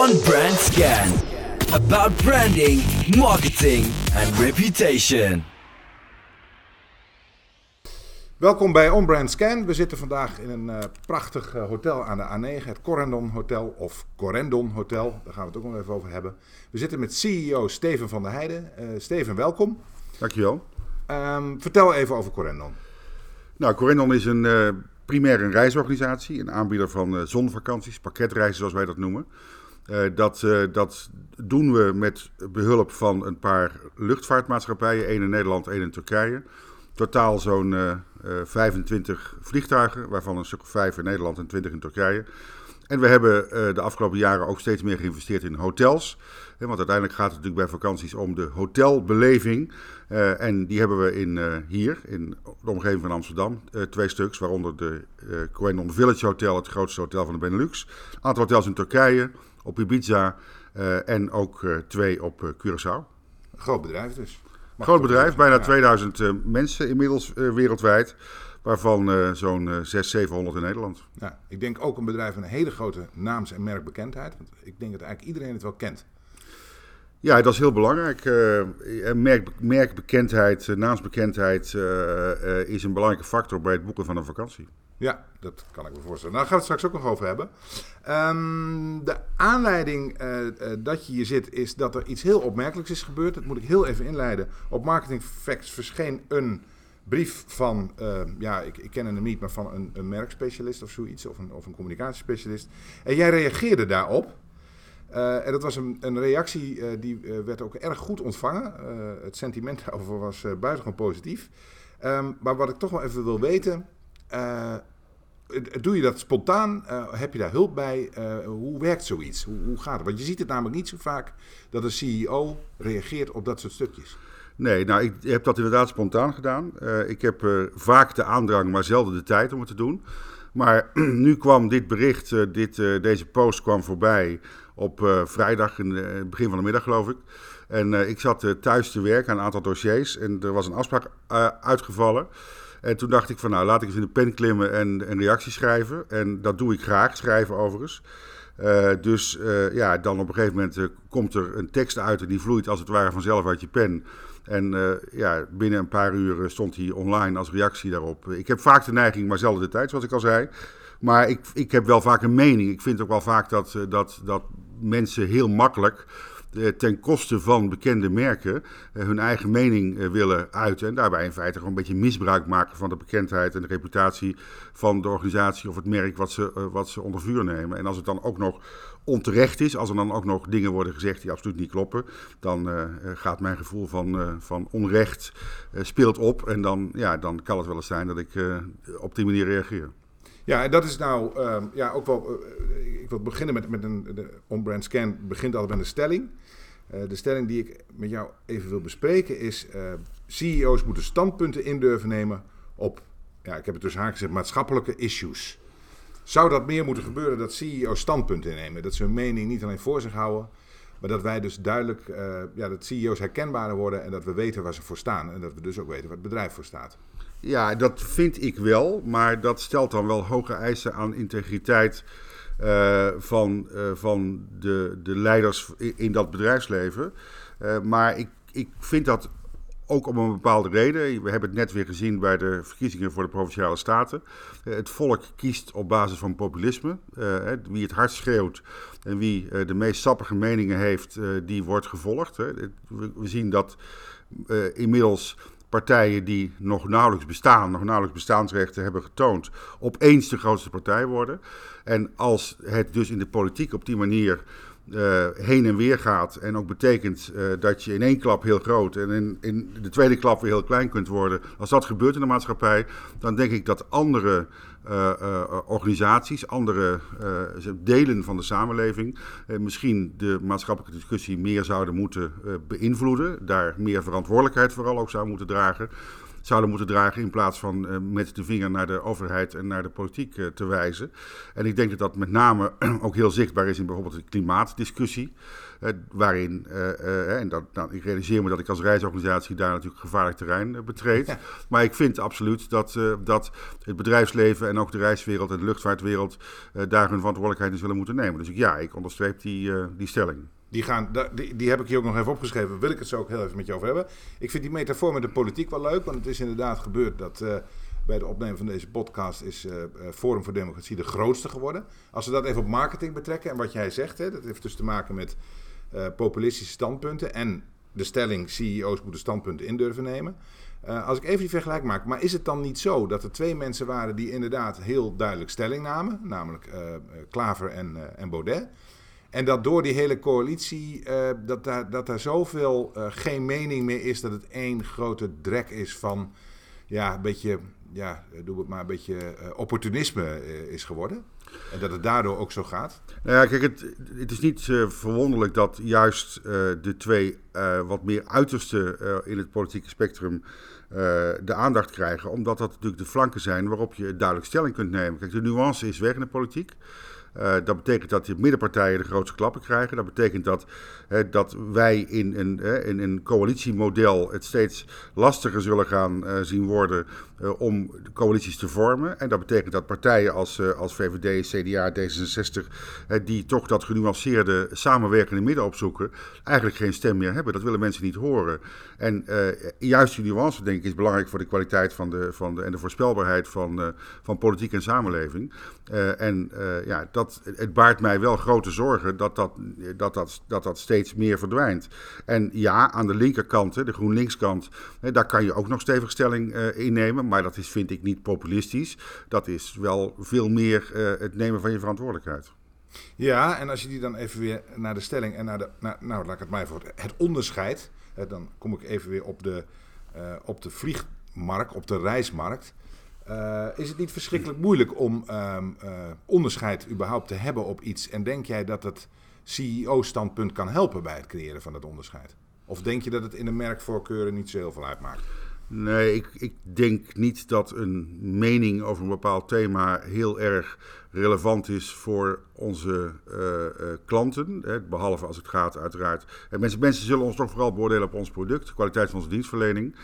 on Brand Scan. About branding, marketing and reputation. Welkom bij On Brand Scan. We zitten vandaag in een uh, prachtig uh, hotel aan de A9, het Corendon Hotel of Corendon Hotel. Daar gaan we het ook nog even over hebben. We zitten met CEO Steven van der Heijden. Uh, Steven, welkom. Dankjewel. Um, vertel even over Corendon. Nou, Corendon is een primair een reisorganisatie, een aanbieder van uh, zonvakanties, pakketreizen zoals wij dat noemen. Uh, dat, uh, dat doen we met behulp van een paar luchtvaartmaatschappijen, één in Nederland, één in Turkije. Totaal zo'n 25 vliegtuigen, waarvan een stuk of 5 in Nederland en 20 in Turkije. En we hebben de afgelopen jaren ook steeds meer geïnvesteerd in hotels. Want uiteindelijk gaat het natuurlijk bij vakanties om de hotelbeleving. En die hebben we in, hier, in de omgeving van Amsterdam, twee stuks. Waaronder de uh, Village Hotel, het grootste hotel van de Benelux. Een aantal hotels in Turkije, op Ibiza en ook twee op Curaçao. Groot bedrijf dus. Mag Groot bedrijf, bijna ja. 2000 mensen inmiddels wereldwijd. Waarvan zo'n 600, 700 in Nederland. Ja, ik denk ook een bedrijf met een hele grote naams- en merkbekendheid. Want ik denk dat eigenlijk iedereen het wel kent. Ja, dat is heel belangrijk. Uh, merk, merkbekendheid, uh, naamsbekendheid is een belangrijke factor bij het boeken van een vakantie. Ja, dat kan ik me voorstellen. Nou, daar gaan we het straks ook nog over hebben. Um, de aanleiding dat je hier zit is dat er iets heel opmerkelijks is gebeurd. Dat moet ik heel even inleiden. Op Marketing Facts verscheen een brief van, ja, ik, ik ken hem niet, maar van een, een merkspecialist of zoiets, of een, of een communicatiespecialist. En jij reageerde daarop. Uh, en dat was een, een reactie uh, die uh, werd ook erg goed ontvangen. het sentiment daarover was buitengewoon positief. Um, maar wat ik toch wel even wil weten. doe je dat spontaan? heb je daar hulp bij? hoe werkt zoiets? Hoe, hoe, gaat het? Want je ziet het namelijk niet zo vaak dat een CEO reageert op dat soort stukjes. Nee, nou, ik heb dat inderdaad spontaan gedaan. ik heb vaak de aandrang, maar zelden de tijd om het te doen. Maar nu kwam dit bericht, dit, deze post kwam voorbij op uh, vrijdag, in het begin van de middag geloof ik. En uh, ik zat uh, thuis te werken aan een aantal dossiers en er was een afspraak uitgevallen. En toen dacht ik van nou, laat ik eens in de pen klimmen en een reactie schrijven. En dat doe ik graag, schrijven overigens. dus ja, dan op een gegeven moment komt er een tekst uit en die vloeit als het ware vanzelf uit je pen. En ja, binnen een paar uur stond hij online als reactie daarop. Ik heb vaak de neiging, maar zelden de tijd, zoals ik al zei. Maar ik, ik heb wel vaak een mening. Ik vind ook wel vaak dat, dat, dat mensen heel makkelijk eh, ten koste van bekende merken eh, hun eigen mening eh, willen uiten. En daarbij in feite gewoon een beetje misbruik maken van de bekendheid en de reputatie van de organisatie of het merk wat ze, wat ze onder vuur nemen. En als het dan ook nog onterecht is, als er dan ook nog dingen worden gezegd die absoluut niet kloppen, dan gaat mijn gevoel van, van onrecht speelt op. En dan, ja, dan kan het wel eens zijn dat ik op die manier reageer. Ja, en dat is nou uh, ja, ook wel. Uh, ik wil beginnen met, met een. De on-brand scan begint altijd met een stelling. Uh, de stelling die ik met jou even wil bespreken is: CEO's moeten standpunten in durven nemen op. Ja, ik heb het dus haak gezegd, maatschappelijke issues. Zou dat meer moeten gebeuren dat CEO's standpunten innemen? Dat ze hun mening niet alleen voor zich houden, maar dat wij dus duidelijk, ja, dat CEO's herkenbaarder worden en dat we weten waar ze voor staan. En dat we dus ook weten waar het bedrijf voor staat. Ja, dat vind ik wel, maar dat stelt dan wel hoge eisen aan integriteit uh, van, uh, van de, de leiders in, dat bedrijfsleven. Uh, maar ik, ik vind dat ook om een bepaalde reden. We hebben het net weer gezien bij de verkiezingen voor de provinciale staten. het volk kiest op basis van populisme. wie het hard schreeuwt en wie de meest sappige meningen heeft, die wordt gevolgd. We zien dat inmiddels partijen die nog nauwelijks bestaan, nog nauwelijks bestaansrechten hebben getoond, opeens de grootste partij worden. En als het dus in de politiek op die manier uh, heen en weer gaat en ook betekent uh, dat je in één klap heel groot en in, in, de tweede klap weer heel klein kunt worden, als dat gebeurt in de maatschappij, dan denk ik dat andere uh, organisaties, andere delen van de samenleving misschien de maatschappelijke discussie meer zouden moeten beïnvloeden, daar meer verantwoordelijkheid vooral ook zou moeten dragen. Zouden moeten dragen in plaats van met de vinger naar de overheid en naar de politiek te wijzen. En ik denk dat dat met name ook heel zichtbaar is in bijvoorbeeld de klimaatdiscussie. waarin, en dat, nou, ik realiseer me dat ik als reisorganisatie daar natuurlijk gevaarlijk terrein betreed. Maar ik vind absoluut dat, dat het bedrijfsleven en ook de reiswereld en de luchtvaartwereld daar hun verantwoordelijkheid in zullen moeten nemen. Dus ik, ja, ik onderstreep die, die stelling. Die, gaan, die, die heb ik hier ook nog even opgeschreven. Wil ik het zo ook heel even met je over hebben. Ik vind die metafoor met de politiek wel leuk. Want het is inderdaad gebeurd dat uh, bij de opnemen van deze podcast is uh, Forum voor Democratie de grootste geworden. Als we dat even op marketing betrekken en wat jij zegt, hè, dat heeft dus te maken met populistische standpunten. En de stelling CEO's moeten standpunten in durven nemen. als ik even die vergelijking maak, maar is het dan niet zo dat er twee mensen waren die inderdaad heel duidelijk stelling namen, namelijk Klaver en, en Baudet. En dat door die hele coalitie, uh, dat, daar, dat daar zoveel uh, geen mening meer is, dat het één grote drek is van, ja, een beetje, ja, doe het maar, een beetje uh, opportunisme is geworden. En dat het daardoor ook zo gaat? Nou ja, kijk, het, het is niet verwonderlijk dat juist de twee wat meer uiterste in het politieke spectrum de aandacht krijgen. Omdat dat natuurlijk de flanken zijn waarop je duidelijk stelling kunt nemen. Kijk, de nuance is weg in de politiek. Uh, dat betekent dat de middenpartijen de grootste klappen krijgen. Dat betekent dat, dat wij in een, in een coalitiemodel het steeds lastiger zullen gaan uh, zien worden uh, om coalities te vormen. En dat betekent dat partijen als, als VVD, CDA, D66, die toch dat genuanceerde samenwerkende midden opzoeken, eigenlijk geen stem meer hebben. Dat willen mensen niet horen. En juist die nuance, denk ik, is belangrijk voor de kwaliteit van de, van de, en de voorspelbaarheid van, van politiek en samenleving. en ja, dat, het baart mij wel grote zorgen dat dat, dat, dat, dat, steeds meer verdwijnt. En ja, aan de linkerkant, de GroenLinks-kant, daar kan je ook nog stevig stelling uh, innemen. Maar dat is, vind ik, niet populistisch. Dat is wel veel meer uh, het nemen van je verantwoordelijkheid. Ja, en als je die dan even weer naar de stelling en naar de. Nou, laat ik het mij voor het onderscheid. Dan kom ik even weer op de, uh, op de vliegmarkt, op de reismarkt. Uh, is het niet verschrikkelijk moeilijk om um, uh, onderscheid überhaupt te hebben op iets? En denk jij dat het CEO-standpunt kan helpen bij het creëren van dat onderscheid? Of denk je dat het in de merkvoorkeuren niet zo heel veel uitmaakt? Nee, ik, ik denk niet dat een mening over een bepaald thema heel erg relevant is voor onze uh, klanten. Hè, behalve als het gaat, uiteraard. En mensen, mensen zullen ons toch vooral beoordelen op ons product, de kwaliteit van onze dienstverlening.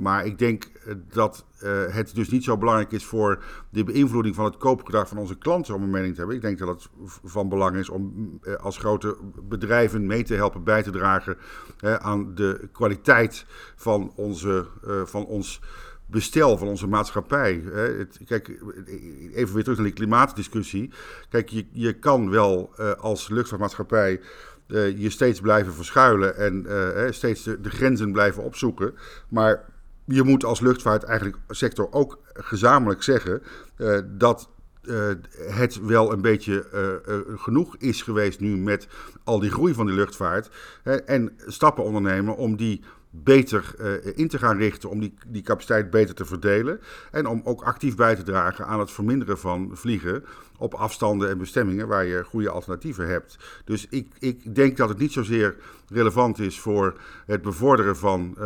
Maar ik denk eh, dat uh, het dus niet zo belangrijk is voor de beïnvloeding van het koopgedrag van onze klanten om een mening te hebben. Ik denk dat het van belang is om uh, als grote bedrijven mee te helpen bij te dragen aan de kwaliteit van, onze, van ons bestel van onze maatschappij. Kijk, even weer terug naar die klimaatdiscussie. Kijk, je, je kan wel als luchtvaartmaatschappij uh, je steeds blijven verschuilen en uh, steeds de, de, grenzen blijven opzoeken. Maar je moet als luchtvaart eigenlijk sector ook gezamenlijk zeggen dat het wel een beetje genoeg is geweest nu met al die groei van die luchtvaart. en stappen ondernemen om die beter uh, in te gaan richten om die, die capaciteit beter te verdelen. En om ook actief bij te dragen aan het verminderen van vliegen op afstanden en bestemmingen waar je goede alternatieven hebt. Dus ik, ik denk dat het niet zozeer relevant is voor het bevorderen van uh,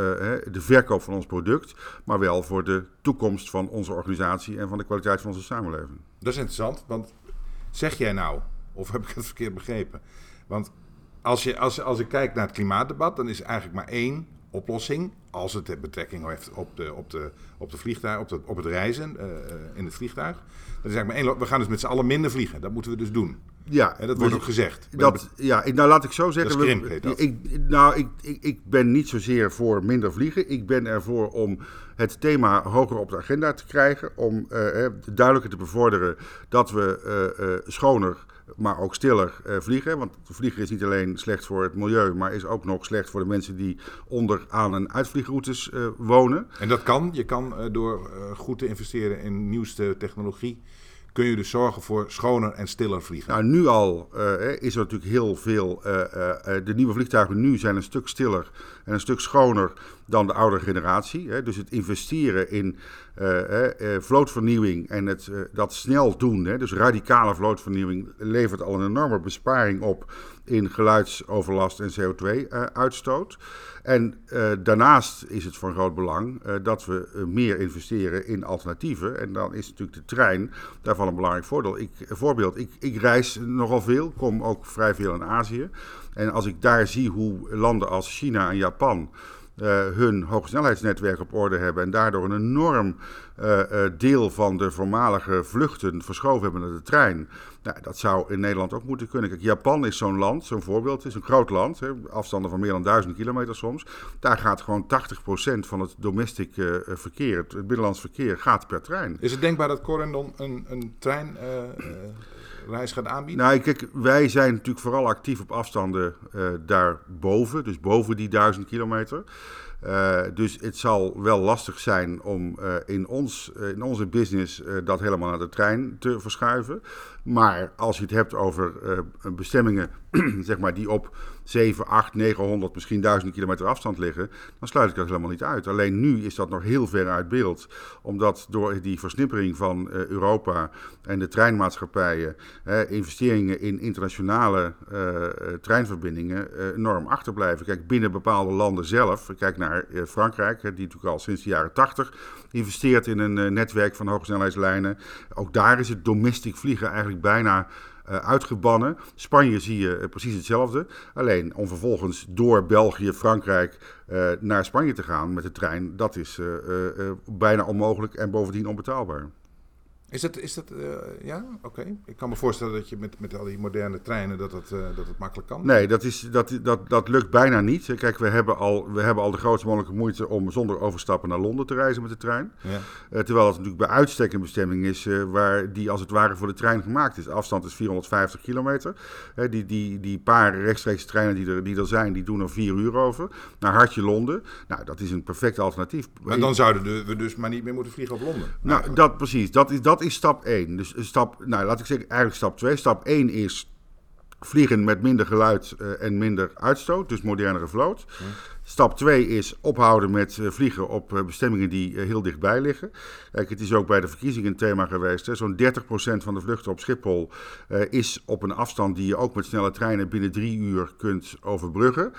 de verkoop van ons product, maar wel voor de toekomst van onze organisatie en van de kwaliteit van onze samenleving. Dat is interessant, want zeg jij nou, of heb ik het verkeerd begrepen? Want als, je, als, als ik kijk naar het klimaatdebat, dan is eigenlijk maar één oplossing, als het betrekking heeft op, de, op, de, op, de vliegtuig, op, de, op het reizen uh, in het vliegtuig. Dat is eigenlijk maar één, we gaan dus met z'n allen minder vliegen. Dat moeten we dus doen. Ja, en dat wordt ook gezegd. Dat, ja, nou laat ik zo zeggen. Krimp. Ik, nou, ik, ik, ik ben niet zozeer voor minder vliegen. Ik ben ervoor om het thema hoger op de agenda te krijgen. Om uh, duidelijker te bevorderen dat we uh, schoner maar ook stiller uh, vliegen. Want vliegen is niet alleen slecht voor het milieu, maar is ook nog slecht voor de mensen die onder aan- en uitvliegroutes uh, wonen. En dat kan. Je kan uh, door goed te investeren in nieuwste technologie kun je dus zorgen voor schoner en stiller vliegen? Nou, nu al is er natuurlijk heel veel. De nieuwe vliegtuigen nu zijn een stuk stiller en een stuk schoner dan de oudere generatie. Hè. Dus het investeren in vlootvernieuwing en het, dat snel doen, hè, dus radicale vlootvernieuwing, levert al een enorme besparing op in geluidsoverlast en CO2-uitstoot. En daarnaast is het van groot belang dat we meer investeren in alternatieven. En dan is natuurlijk de trein daarvan een belangrijk voordeel. Ik, voorbeeld, ik, ik reis nogal veel, kom ook vrij veel in Azië. En als ik daar zie hoe landen als China en Japan hun hogesnelheidsnetwerk op orde hebben en daardoor een enorm uh, uh, deel van de voormalige vluchten verschoven hebben naar de trein. Nou, dat zou in Nederland ook moeten kunnen. Kijk, Japan is zo'n land, zo'n voorbeeld, is een groot land, hè, afstanden van meer dan duizend kilometer soms. Daar gaat gewoon 80% van het domestic verkeer, het, het, binnenlands verkeer, gaat per trein. Is het denkbaar dat Corendon een, een trein aanbieden? Nou, kijk, wij zijn natuurlijk vooral actief op afstanden uh, daarboven, dus boven die duizend kilometer. Uh, dus het zal wel lastig zijn om uh, in, ons, in onze business dat helemaal naar de trein te verschuiven. Maar als je het hebt over bestemmingen zeg maar, die op 7, 8, 900, misschien 1000 kilometer afstand liggen, dan sluit ik dat helemaal niet uit. Alleen nu is dat nog heel ver uit beeld, omdat door die versnippering van uh, Europa en de treinmaatschappijen, investeringen in internationale uh, treinverbindingen enorm achterblijven. Kijk, binnen bepaalde landen zelf, kijk naar Frankrijk, die natuurlijk al sinds de jaren 80 investeert in een netwerk van hogesnelheidslijnen. Ook daar is het domestic vliegen eigenlijk bijna uh, uitgebannen. Spanje zie je uh, precies hetzelfde. Alleen om vervolgens door België, Frankrijk uh, naar Spanje te gaan met de trein, dat is bijna onmogelijk en bovendien onbetaalbaar. Is dat, is dat uh, ja, oké. Ik kan me voorstellen dat je met, met al die moderne treinen dat het, uh, dat het makkelijk kan. Nee, dat, is, dat, dat, dat lukt bijna niet. Kijk, we hebben, al, we hebben al de grootste mogelijke moeite om zonder overstappen naar Londen te reizen met de trein. Ja. Uh, terwijl het natuurlijk bij uitstek een bestemming is waar die als het ware voor de trein gemaakt is. De afstand is 450 kilometer. die, die, die paar rechtstreeks treinen die er, die er zijn, die doen er vier uur over. Naar Hartje Londen. Nou, dat is een perfect alternatief. Maar dan zouden we dus maar niet meer moeten vliegen op Londen. Nou, eigenlijk. dat precies. Dat is, dat dat is stap 1. Dus stap, nou laat ik zeggen, eigenlijk stap 2. Stap 1 is vliegen met minder geluid uh, en minder uitstoot, dus modernere vloot. Stap 2 is ophouden met uh, vliegen op uh, bestemmingen die uh, heel dichtbij liggen. Kijk, het is ook bij de verkiezingen een thema geweest. Zo'n 30% van de vluchten op Schiphol is op een afstand die je ook met snelle treinen binnen drie uur kunt overbruggen.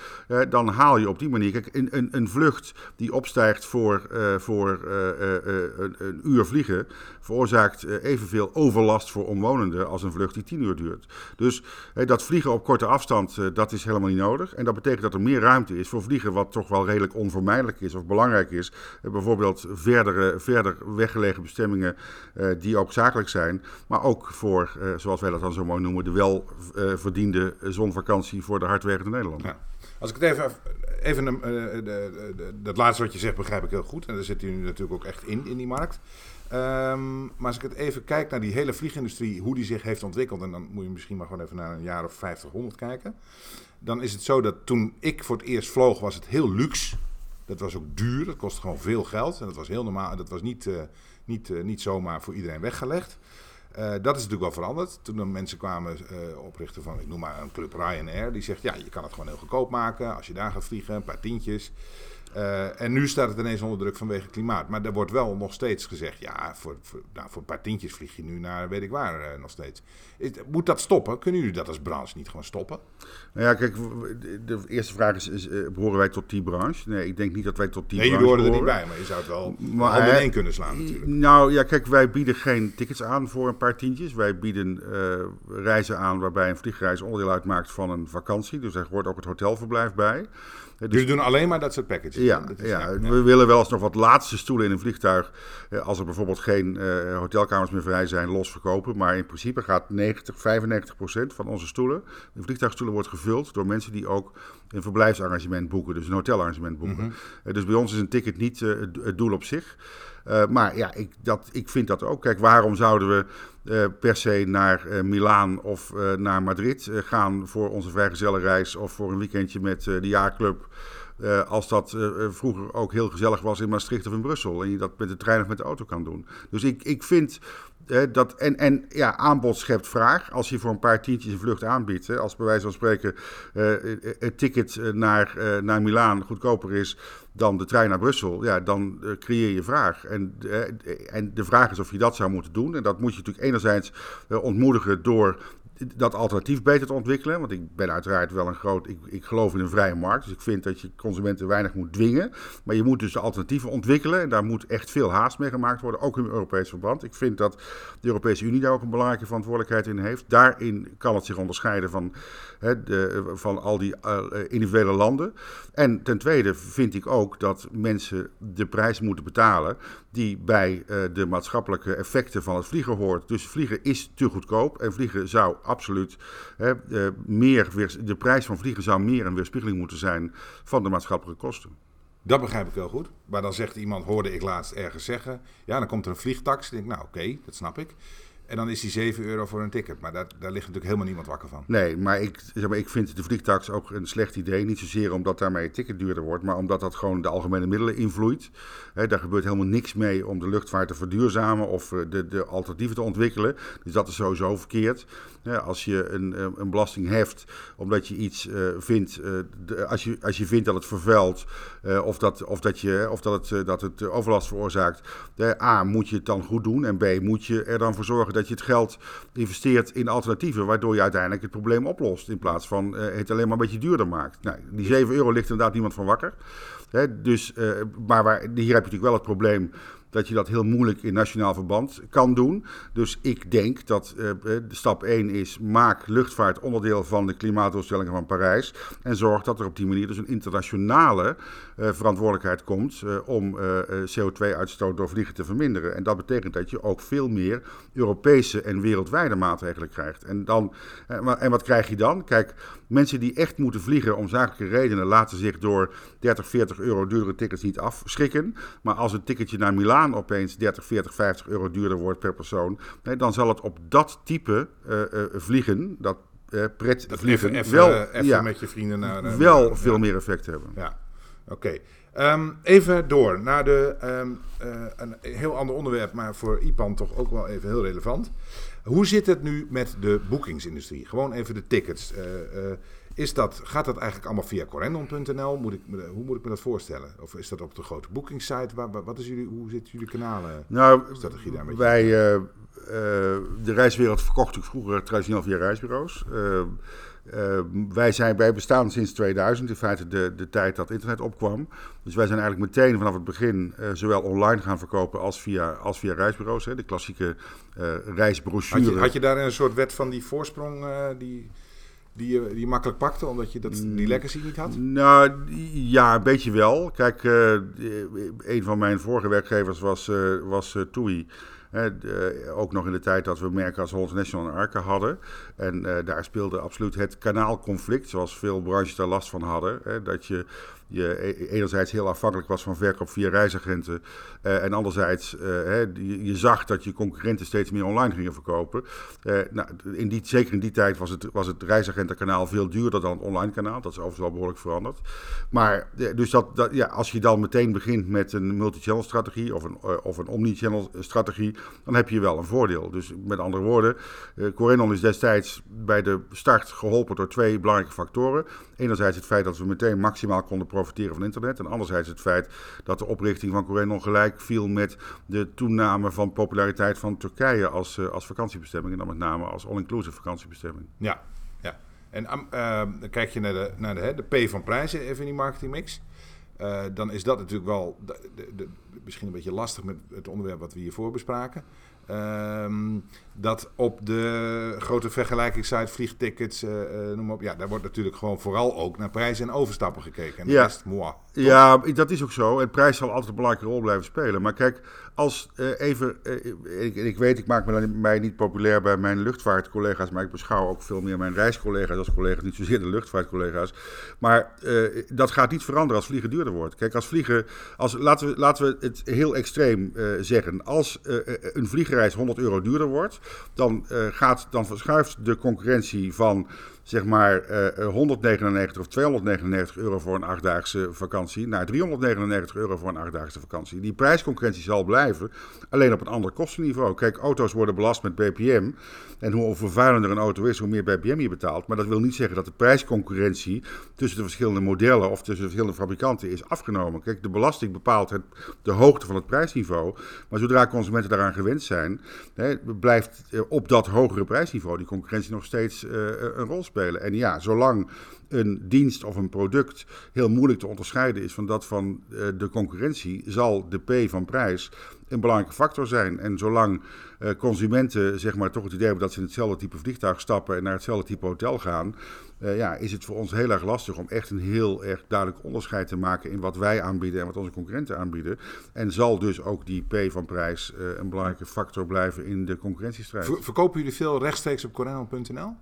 dan haal je op die manier. Kijk, een, een, een vlucht die opstijgt voor, voor een, een, uur vliegen, veroorzaakt evenveel overlast voor omwonenden als een vlucht die 10 uur duurt. Dus dat vliegen op korte afstand, dat is helemaal niet nodig. En dat betekent dat er meer ruimte is voor vliegen wat toch wel redelijk onvermijdelijk is of belangrijk is. Uh, bijvoorbeeld verdere, verder weggelegen bestemmingen uh, die ook zakelijk zijn. Maar ook voor, uh, zoals wij dat dan zo mooi noemen, de welverdiende zonvakantie voor de hardwerkende Nederlander. Ja. Als ik het even, even de, dat laatste wat je zegt begrijp ik heel goed. En daar zit u nu natuurlijk ook echt in, in die markt. Um, maar als ik het even kijk naar die hele vliegindustrie, hoe die zich heeft ontwikkeld, en dan moet je misschien maar gewoon even naar een jaar of 50, 100 kijken. Dan is het zo dat toen ik voor het eerst vloog, was het heel luxe. Dat was ook duur, dat kostte gewoon veel geld. En dat was heel normaal, dat was niet, uh, niet, uh, niet zomaar voor iedereen weggelegd. Uh, dat is natuurlijk wel veranderd. Toen er mensen kwamen oprichten van, ik noem maar een club Ryanair. Die zegt, ja, je kan het gewoon heel goedkoop maken. Als je daar gaat vliegen, een paar tientjes. Uh, en nu staat het ineens onder druk vanwege klimaat. Maar er wordt wel nog steeds gezegd: ja, voor, voor, nou, voor een paar tientjes vlieg je nu naar weet ik waar uh, nog steeds. Moet dat stoppen? Kunnen jullie dat als branche niet gewoon stoppen? Nou ja, kijk, de eerste vraag is: is uh, behoren wij tot die branche? Nee, ik denk niet dat wij tot die nee, branche. Nee, jullie horen er niet bij, maar je zou het wel maar, handen één kunnen slaan natuurlijk. Nou ja, kijk, wij bieden geen tickets aan voor een paar tientjes. Wij bieden reizen aan waarbij een vliegreis onderdeel uitmaakt van een vakantie. Dus er hoort ook het hotelverblijf bij. Dus Jullie doen alleen maar dat soort packages? Ja, dat is, ja, we willen wel eens nog wat laatste stoelen in een vliegtuig. Als er bijvoorbeeld geen uh, hotelkamers meer vrij zijn, los verkopen. Maar in principe gaat 90, 95 procent van onze stoelen, de vliegtuigstoelen, wordt gevuld door mensen die ook een verblijfsarrangement boeken. Dus een hotelarrangement boeken. Mm -hmm. Dus bij ons is een ticket niet uh, het doel op zich. Uh, maar ja, ik, dat, ik vind dat ook. Kijk, waarom zouden we uh, per se naar uh, Milaan of naar Madrid gaan voor onze vrijgezellenreis of voor een weekendje met de jaarclub? als dat vroeger ook heel gezellig was in Maastricht of in Brussel. En je dat met de trein of met de auto kan doen. Dus ik, ik vind dat, en, en ja, aanbod schept vraag. Als je voor een paar tientjes een vlucht aanbiedt, hè, als bij wijze van spreken het ticket naar, uh, naar Milaan goedkoper is dan de trein naar Brussel, ja, dan creëer je vraag. En, en de vraag is of je dat zou moeten doen. En dat moet je natuurlijk enerzijds ontmoedigen door dat alternatief beter te ontwikkelen. Want ik ben uiteraard wel een groot. Ik, ik geloof in een vrije markt. Dus ik vind dat je consumenten weinig moet dwingen. Maar je moet dus de alternatieven ontwikkelen. En daar moet echt veel haast mee gemaakt worden. Ook in het Europees verband. Ik vind dat de Europese Unie daar ook een belangrijke verantwoordelijkheid in heeft. Daarin kan het zich onderscheiden van, hè, de, van al die uh, individuele landen. En ten tweede vind ik ook dat mensen de prijs moeten betalen. die bij uh, de maatschappelijke effecten van het vliegen hoort. Dus vliegen is te goedkoop. En vliegen zou absoluut. Hè, uh, meer weer, de prijs van vliegen zou meer een weerspiegeling moeten zijn van de maatschappelijke kosten. Dat begrijp ik wel goed. Maar dan zegt iemand, hoorde ik laatst ergens zeggen. Ja, dan komt er een vliegtax. Dan denk ik, nou oké, dat snap ik. En dan is die 7 euro voor een ticket. Maar daar, daar ligt natuurlijk helemaal niemand wakker van. Nee, maar ik, zeg maar ik vind de vliegtax ook een slecht idee. Niet zozeer omdat daarmee het ticket duurder wordt, maar omdat dat gewoon de algemene middelen invloeit. He, daar gebeurt helemaal niks mee om de luchtvaart te verduurzamen of eh, de, de alternatieven te ontwikkelen. Dus dat is sowieso verkeerd. als je een, een belasting heft omdat je iets uh, vindt, als, je, als je vindt dat het vervuilt of dat, of dat, je, of dat het, dat het overlast veroorzaakt, A, moet je het dan goed doen en B, moet je er dan voor zorgen dat je het geld investeert in alternatieven, waardoor je uiteindelijk het probleem oplost. In plaats van uh, het alleen maar een beetje duurder maakt. Nou, die 7 euro ligt inderdaad niemand van wakker. Hè, dus, uh, maar waar, hier heb je natuurlijk wel het probleem dat je dat heel moeilijk in nationaal verband kan doen. Dus ik denk dat uh, de stap 1 is: maak luchtvaart onderdeel van de klimaatdoelstellingen van Parijs. En zorg dat er op die manier dus een internationale uh, verantwoordelijkheid komt om CO2-uitstoot door vliegen te verminderen. En dat betekent dat je ook veel meer Europese en wereldwijde maatregelen krijgt. En, dan, en wat krijg je dan? Kijk, mensen die echt moeten vliegen om zakelijke redenen laten zich door 30, 40 euro duurdere tickets niet afschrikken. Maar als een ticketje naar Milaan opeens 30, 40, 50 euro duurder wordt per persoon, nee, dan zal het op dat type uh, uh, vliegen, dat uh, pret dat vliegen, even, wel, even ja, met je vrienden naar, wel veel ja. meer effect hebben. Ja, oké. Okay. Um, even door naar de, um, een heel ander onderwerp, maar voor IPAN toch ook wel even heel relevant. Hoe zit het nu met de boekingsindustrie? Gewoon even de tickets. Is dat, gaat dat eigenlijk allemaal via corendon.nl? Moet ik, hoe moet ik me dat voorstellen? Of is dat op de grote boekingssite? Wat is jullie, hoe zitten jullie kanalen? Nou, strategie daar wij, uh, uh, de reiswereld verkocht ik vroeger traditioneel via reisbureaus. Uh, wij, zijn, wij bestaan sinds 2000, in feite de, de tijd dat internet opkwam. Dus wij zijn eigenlijk meteen vanaf het begin zowel online gaan verkopen als via, als via reisbureaus. Hè, de klassieke reisbrochure. Had je, had je daar een soort wet van die voorsprong die die je, die je makkelijk pakte, omdat je dat, die legacy niet had? Nou, ja, een beetje wel. Kijk, uh, een van mijn vorige werkgevers was, uh, was uh, TUI. ook nog in de tijd dat we merken als Holland National en Arca hadden. En daar speelde absoluut het kanaalconflict, zoals veel branches daar last van hadden. Dat je je enerzijds heel afhankelijk was van verkoop via reisagenten. Uh, en anderzijds, uh, hè, je, zag dat je concurrenten steeds meer online gingen verkopen. Uh, nou, in die, zeker in die tijd was het, was het reisagentenkanaal veel duurder dan het online kanaal. Dat is overigens wel behoorlijk veranderd. Maar dus dat, ja, als je dan meteen begint met een multi-channel strategie of een, of een omni-channel strategie, dan heb je wel een voordeel. Dus met andere woorden, Corendon is destijds bij de start geholpen door twee belangrijke factoren. Enerzijds het feit dat we meteen maximaal konden profiteren van internet. En anderzijds het feit dat de oprichting van Corendon gelijk viel met de toename van populariteit van Turkije als, uh, als vakantiebestemming. En dan met name als all-inclusive vakantiebestemming. Ja, ja. En uh, dan kijk je naar, de, naar de, de P van prijzen even in die marketingmix. Uh, dan is dat natuurlijk wel de, de, misschien een beetje lastig met het onderwerp wat we hiervoor bespraken. Um, dat op de grote vergelijkingssite, vliegtickets, uh, uh, noem maar op. Ja, daar wordt natuurlijk gewoon vooral ook naar prijzen en overstappen gekeken. En de ja. rest, moi. Ja, dat is ook zo. En prijs zal altijd een belangrijke rol blijven spelen. Maar kijk, als uh, even, ik, ik, weet, ik maak me mij niet populair bij mijn luchtvaartcollega's, maar ik beschouw ook veel meer mijn reiscollega's als collega's, niet zozeer de luchtvaartcollega's. Maar dat gaat niet veranderen als vliegen duurder wordt. Kijk, als vliegen, als, laten, we, laten we het heel extreem zeggen. Als een vliegreis 100 euro duurder wordt, dan, gaat, dan verschuift de concurrentie van zeg maar uh, 199 of 299 euro voor een achtdaagse vakantie naar 399 euro voor een achtdaagse vakantie. Die prijsconcurrentie zal blijven, alleen op een ander kostenniveau. Kijk, auto's worden belast met BPM. En hoe vervuilender een auto is, hoe meer BPM je betaalt. Maar dat wil niet zeggen dat de prijsconcurrentie tussen de verschillende modellen of tussen de verschillende fabrikanten is afgenomen. Kijk, de belasting bepaalt het, de hoogte van het prijsniveau. Maar zodra consumenten daaraan gewend zijn, hè, blijft eh, op dat hogere prijsniveau die concurrentie nog steeds uh, een rol spelen. En ja, zolang een dienst of een product heel moeilijk te onderscheiden is van dat van uh, de concurrentie, zal de P van prijs een belangrijke factor zijn. En zolang uh, consumenten zeg maar, toch het idee hebben dat ze in hetzelfde type vliegtuig stappen en naar hetzelfde type hotel gaan, uh, ja, is het voor ons heel erg lastig om echt een heel erg duidelijk onderscheid te maken in wat wij aanbieden en wat onze concurrenten aanbieden. En zal dus ook die P van prijs een belangrijke factor blijven in de concurrentiestrijd. Ver verkopen jullie veel rechtstreeks op coronel.nl?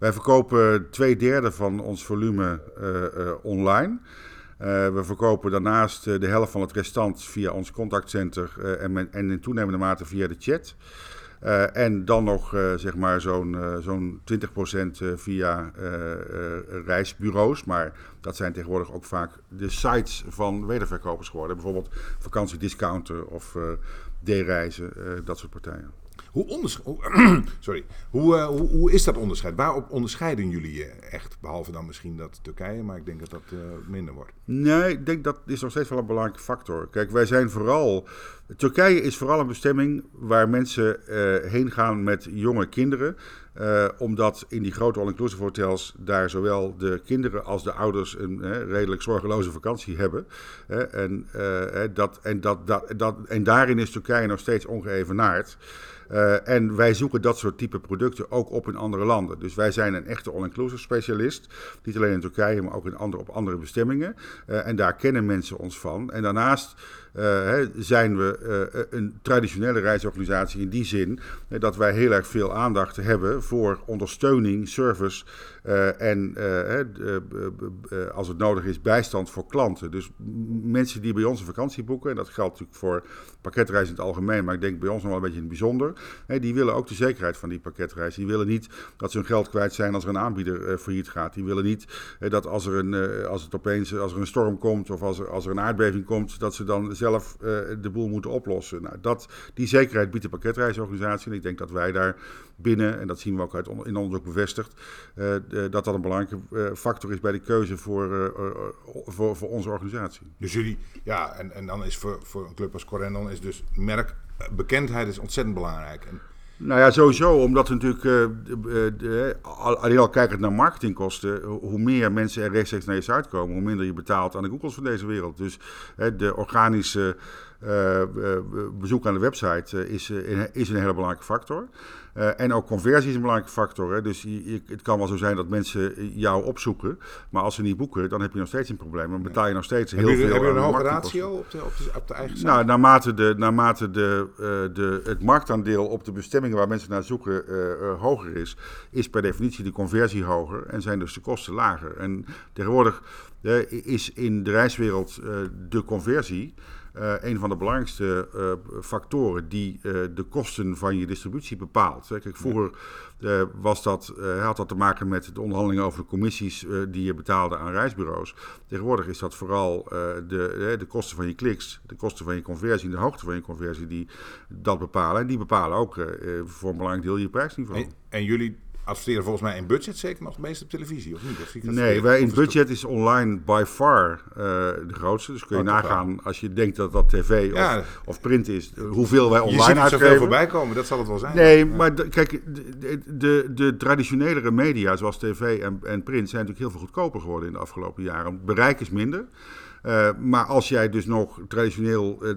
Wij verkopen twee derde van ons volume online. Uh, we verkopen daarnaast de helft van het restant via ons contactcenter en, en, in toenemende mate via de chat. en dan nog zeg maar zo'n zo'n 20% via reisbureaus. Maar dat zijn tegenwoordig ook vaak de sites van wederverkopers geworden. Bijvoorbeeld vakantiediscounter of D-reizen, dat soort partijen. Hoe, Sorry. Hoe, uh, hoe, hoe, is dat onderscheid? Waarop onderscheiden jullie je echt? Behalve dan misschien dat Turkije, maar ik denk dat dat uh, minder wordt. Nee, ik denk dat is nog steeds wel een belangrijke factor. Kijk, wij zijn vooral. Turkije is vooral een bestemming waar mensen uh, heen gaan met jonge kinderen. Uh, omdat in die grote all-inclusive hotels daar zowel de kinderen als de ouders een uh, redelijk zorgeloze vakantie hebben. En, dat, en, dat, dat, dat, en daarin is Turkije nog steeds ongeëvenaard. En wij zoeken dat soort type producten ook op in andere landen. Dus wij zijn een echte all-inclusive specialist. Niet alleen in Turkije, maar ook in andere, op andere bestemmingen. En daar kennen mensen ons van. En daarnaast uh, zijn we uh, een traditionele reisorganisatie in die zin dat wij heel erg veel aandacht hebben voor ondersteuning, service en als het nodig is bijstand voor klanten. Dus mensen die bij ons een vakantie boeken, en dat geldt natuurlijk voor pakketreizen in het algemeen, maar ik denk bij ons nog wel een beetje in het bijzonder, die willen ook de zekerheid van die pakketreis. Die willen niet dat ze hun geld kwijt zijn als er een aanbieder failliet gaat. Die willen niet dat als er, een, als het opeens als er een storm komt of als er, als er een aardbeving komt, dat ze dan zelf de boel moeten oplossen. Nou, dat, die zekerheid biedt de pakketreisorganisatie. En ik denk dat wij daar binnen, en dat zien we ook uit in onderzoek bevestigd, dat dat een belangrijke uh, factor is bij de keuze voor, voor, voor onze organisatie. Dus jullie, ja, en, en dan is voor, voor een club als Corendon is dus merkbekendheid is ontzettend belangrijk. En, nou ja, sowieso, omdat we natuurlijk, alleen al kijkend naar marketingkosten, hoe meer mensen er rechtstreeks naar je site komen, hoe minder je betaalt aan de Googles van deze wereld. Dus de organische bezoek aan de website is, is een hele belangrijke factor. Uh, en ook conversie is een belangrijke factor. Hè? Dus je, je, het kan wel zo zijn dat mensen jou opzoeken. Maar als ze niet boeken, dan heb je nog steeds een probleem. Dan betaal je nog steeds heel veel. Heb je een hoge ratio op de, op, de, op de eigen site? Nou, naarmate, de, naarmate de, uh, de, het marktaandeel op de bestemmingen waar mensen naar zoeken uh, hoger is, is per definitie de conversie hoger en zijn dus de kosten lager. En tegenwoordig is in de reiswereld de conversie. Uh, een van de belangrijkste uh, factoren die uh, de kosten van je distributie bepaalt. Kijk, vroeger was dat, had dat te maken met de onderhandelingen over de commissies die je betaalde aan reisbureaus. Tegenwoordig is dat vooral de, de kosten van je kliks, de kosten van je conversie, de hoogte van je conversie die dat bepalen. En die bepalen ook voor een belangrijk deel je prijsniveau. En, en jullie adverteren volgens mij in budget zeker nog het meest op televisie, of niet? Of nee, wij in budget is online by far uh, de grootste. Dus kun je oh, nagaan, als je denkt dat dat tv ja. of, of, print is, hoeveel wij online uitgeven. Je ziet zoveel voorbij komen, dat zal het wel zijn. Nee, maar de, kijk, de, de, de, traditionelere media, zoals tv en, en print, zijn natuurlijk heel veel goedkoper geworden in de afgelopen jaren. Het bereik is minder. Uh, maar als jij dus nog traditioneel uh,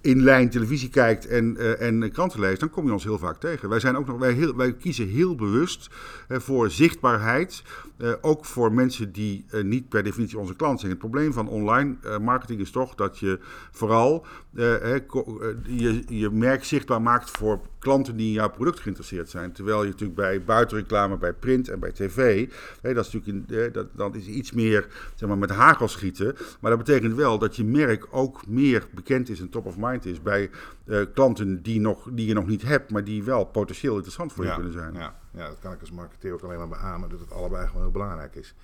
in lijn televisie kijkt en, uh, en kranten leest, dan kom je ons heel vaak tegen. Wij, zijn ook nog, wij, heel, wij kiezen heel bewust uh, voor zichtbaarheid. Uh, ook voor mensen die niet per definitie onze klant zijn. Het probleem van online marketing is toch dat je vooral je, je merk zichtbaar maakt voor klanten die in jouw product geïnteresseerd zijn. Terwijl je natuurlijk bij buitenreclame, bij print en bij tv, hè, dat is natuurlijk in, dat, dat is iets meer zeg maar, met hagel schieten. Maar dat betekent wel dat je merk ook meer bekend is en top of mind is bij uh, klanten die, nog, die je nog niet hebt, maar die wel potentieel interessant voor ja, je kunnen zijn. Ja. Ja, dat kan ik als marketeer ook alleen maar beamen, dat het allebei gewoon heel belangrijk is.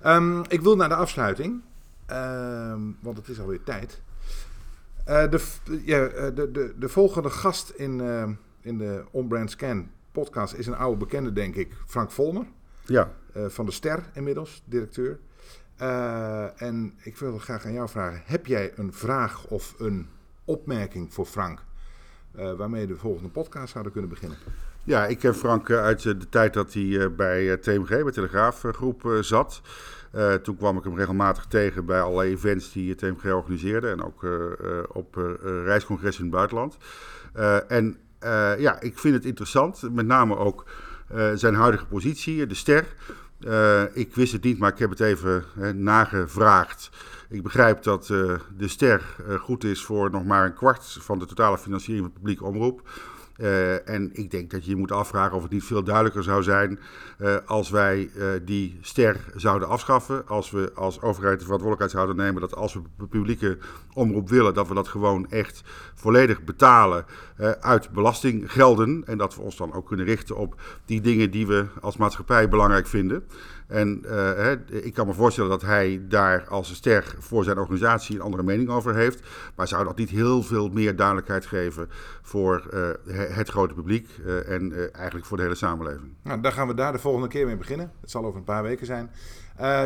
Ehm, ik wil naar de afsluiting, ehm, want het is alweer tijd. Uh, de, ja, de, de, de volgende gast in, uh, in de On-Brand Scan podcast is een oude bekende, denk ik, Frank Volmer. Ja. Uh, van de Ster inmiddels, directeur. en ik wil graag aan jou vragen, heb jij een vraag of een opmerking voor Frank... waarmee de volgende podcast zouden kunnen beginnen? Ja, ik ken Frank uit de tijd dat hij bij TMG, bij Telegraafgroep, zat. Uh, toen kwam ik hem regelmatig tegen bij allerlei events die TMG organiseerde. En ook uh, op reiscongressen in het buitenland. en ja, ik vind het interessant. Met name ook zijn huidige positie, de ster. ik wist het niet, maar ik heb het even nagevraagd. Ik begrijp dat de ster goed is voor nog maar een kwart van de totale financiering van de publieke omroep. Uh, en ik denk dat je je moet afvragen of het niet veel duidelijker zou zijn uh, als wij uh, die ster zouden afschaffen. Als we als overheid de verantwoordelijkheid zouden nemen dat als we publieke omroep willen, dat we dat gewoon echt volledig betalen uit belastinggelden. En dat we ons dan ook kunnen richten op die dingen die we als maatschappij belangrijk vinden. En uh, hè, ik kan me voorstellen dat hij daar als een ster voor zijn organisatie een andere mening over heeft. Maar zou dat niet heel veel meer duidelijkheid geven voor uh, het grote publiek uh, en eigenlijk voor de hele samenleving? Nou, dan gaan we daar de volgende keer mee beginnen. Het zal over een paar weken zijn.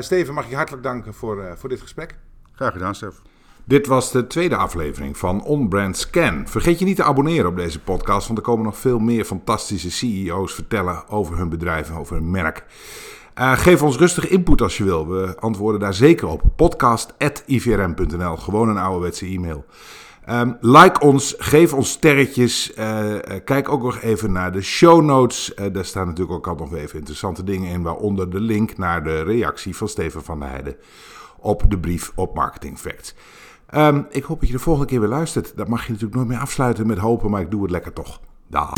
Steven, mag ik je hartelijk danken voor, voor dit gesprek. Graag gedaan, Stef. Dit was de tweede aflevering van On Brand Scan. Vergeet je niet te abonneren op deze podcast, want er komen nog veel meer fantastische CEO's vertellen over hun bedrijf en over hun merk. Uh, geef ons rustig input als je wil. We antwoorden daar zeker op. Podcast.ivrm.nl. Gewoon een ouderwetse e-mail. Um, like ons, geef ons sterretjes. Uh, uh, kijk ook nog even naar de show notes. daar staan natuurlijk ook altijd nog even interessante dingen in. Waaronder de link naar de reactie van Steven van der Heijden op de brief op Marketing Facts. Um, ik hoop dat je de volgende keer weer luistert. Dat mag je natuurlijk nooit meer afsluiten met hopen, maar ik doe het lekker toch. Dag.